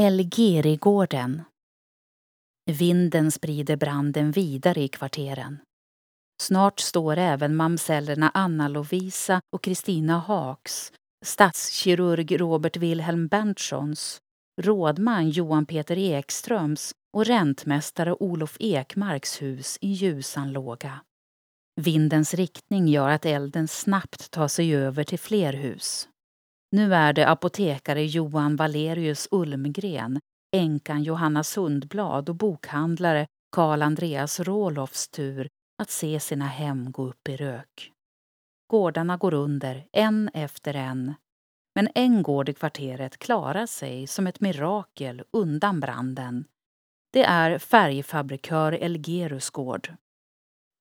Elgerigården Vinden sprider branden vidare i kvarteren. Snart står även mamsellerna Anna-Lovisa och Kristina Haaks, stadskirurg Robert Wilhelm Berntssons, rådman Johan Peter Ekströms och räntmästare Olof Ekmarks hus i ljusan låga. Vindens riktning gör att elden snabbt tar sig över till fler hus. Nu är det apotekare Johan Valerius Ulmgren, änkan Johanna Sundblad och bokhandlare Karl Andreas Rålofs tur att se sina hem gå upp i rök. Gårdarna går under, en efter en. Men en gård i kvarteret klarar sig som ett mirakel undan branden. Det är färgfabrikör Elgerus gård.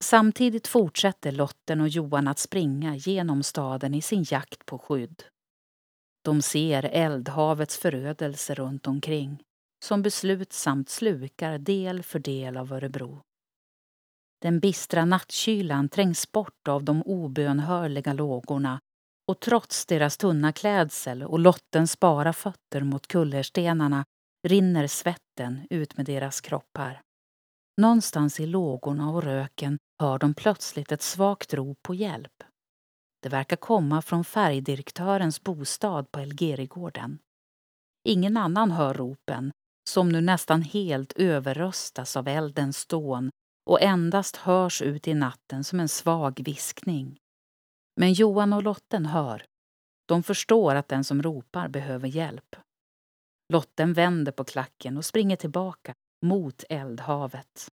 Samtidigt fortsätter Lotten och Johan att springa genom staden i sin jakt på skydd. De ser eldhavets förödelse runt omkring som beslutsamt slukar del för del av Örebro. Den bistra nattkylan trängs bort av de obönhörliga lågorna och trots deras tunna klädsel och Lottens bara fötter mot kullerstenarna rinner svetten ut med deras kroppar. Någonstans i lågorna och röken hör de plötsligt ett svagt rop på hjälp. Det verkar komma från färgdirektörens bostad på Elgerigården. Ingen annan hör ropen, som nu nästan helt överröstas av eldens dån och endast hörs ut i natten som en svag viskning. Men Johan och Lotten hör. De förstår att den som ropar behöver hjälp. Lotten vänder på klacken och springer tillbaka mot eldhavet.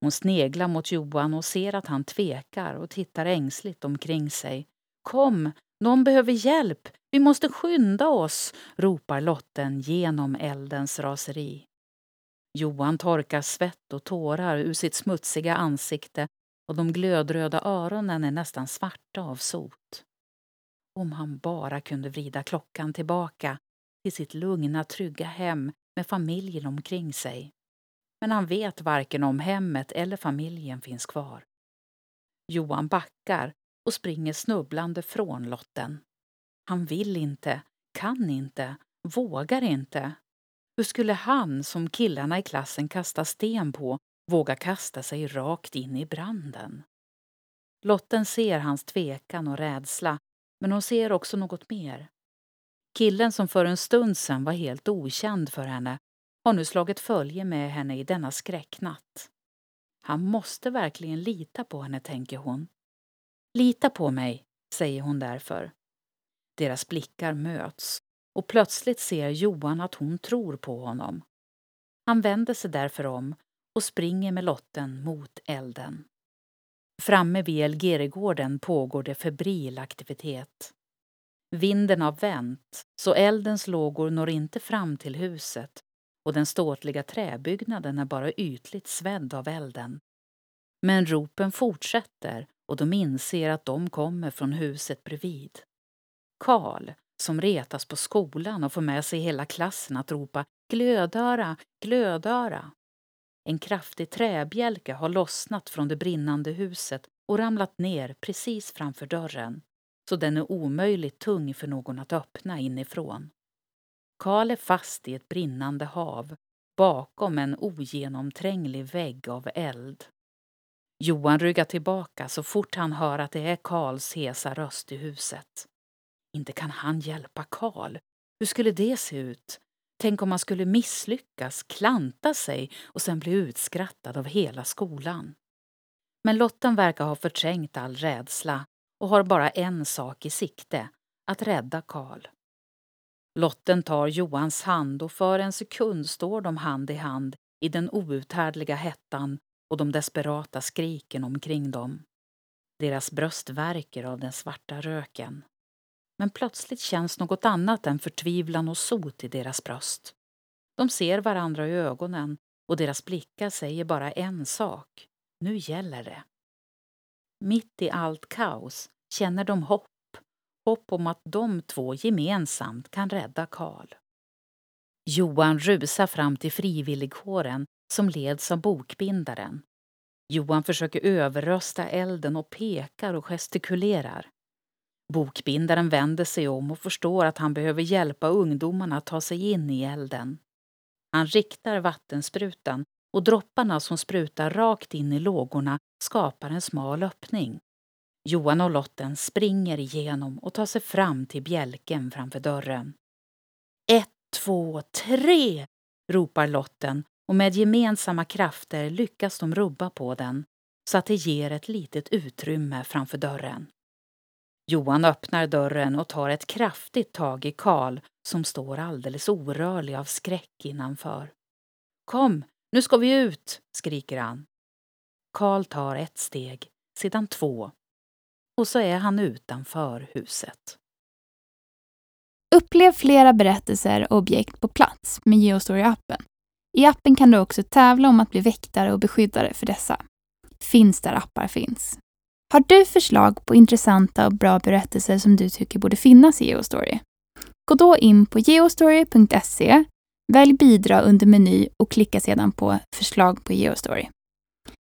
Hon sneglar mot Johan och ser att han tvekar och tittar ängsligt omkring sig. Kom, någon behöver hjälp! Vi måste skynda oss! ropar Lotten genom eldens raseri. Johan torkar svett och tårar ur sitt smutsiga ansikte och de glödröda öronen är nästan svarta av sot. Om han bara kunde vrida klockan tillbaka till sitt lugna, trygga hem med familjen omkring sig. Men han vet varken om hemmet eller familjen finns kvar. Johan backar och springer snubblande från Lotten. Han vill inte, kan inte, vågar inte. Hur skulle han, som killarna i klassen kastar sten på, våga kasta sig rakt in i branden? Lotten ser hans tvekan och rädsla, men hon ser också något mer. Killen som för en stund sen var helt okänd för henne har nu slagit följe med henne i denna skräcknatt. Han måste verkligen lita på henne, tänker hon. Lita på mig, säger hon därför. Deras blickar möts och plötsligt ser Johan att hon tror på honom. Han vänder sig därför om och springer med lotten mot elden. Framme vid Elgeregården pågår det febril aktivitet. Vinden har vänt, så eldens lågor når inte fram till huset och den ståtliga träbyggnaden är bara ytligt svedd av elden. Men ropen fortsätter och de inser att de kommer från huset bredvid. Karl, som retas på skolan och får med sig hela klassen att ropa glödöra, glödöra. En kraftig träbjälke har lossnat från det brinnande huset och ramlat ner precis framför dörren, så den är omöjligt tung för någon att öppna inifrån. Karl är fast i ett brinnande hav bakom en ogenomtränglig vägg av eld. Johan ryggar tillbaka så fort han hör att det är Karls hesa röst i huset. Inte kan han hjälpa Karl. Hur skulle det se ut? Tänk om han skulle misslyckas, klanta sig och sen bli utskrattad av hela skolan. Men Lotten verkar ha förträngt all rädsla och har bara en sak i sikte, att rädda Karl. Lotten tar Johans hand och för en sekund står de hand i hand i den outhärdliga hettan och de desperata skriken omkring dem. Deras bröst värker av den svarta röken. Men plötsligt känns något annat än förtvivlan och sot i deras bröst. De ser varandra i ögonen och deras blickar säger bara en sak. Nu gäller det. Mitt i allt kaos känner de hopp. Hopp om att de två gemensamt kan rädda Karl. Johan rusar fram till frivilligkåren som leds av bokbindaren. Johan försöker överrösta elden och pekar och gestikulerar. Bokbindaren vänder sig om och förstår att han behöver hjälpa ungdomarna att ta sig in i elden. Han riktar vattensprutan och dropparna som sprutar rakt in i lågorna skapar en smal öppning. Johan och Lotten springer igenom och tar sig fram till bjälken framför dörren. Ett, två, tre! ropar Lotten och med gemensamma krafter lyckas de rubba på den så att det ger ett litet utrymme framför dörren. Johan öppnar dörren och tar ett kraftigt tag i Karl som står alldeles orörlig av skräck innanför. Kom, nu ska vi ut, skriker han. Karl tar ett steg, sedan två och så är han utanför huset. Upplev flera berättelser och objekt på plats med Geostory-appen. I appen kan du också tävla om att bli väktare och beskyddare för dessa. Finns där appar finns. Har du förslag på intressanta och bra berättelser som du tycker borde finnas i Geostory? Gå då in på geostory.se, välj bidra under meny och klicka sedan på förslag på Geostory.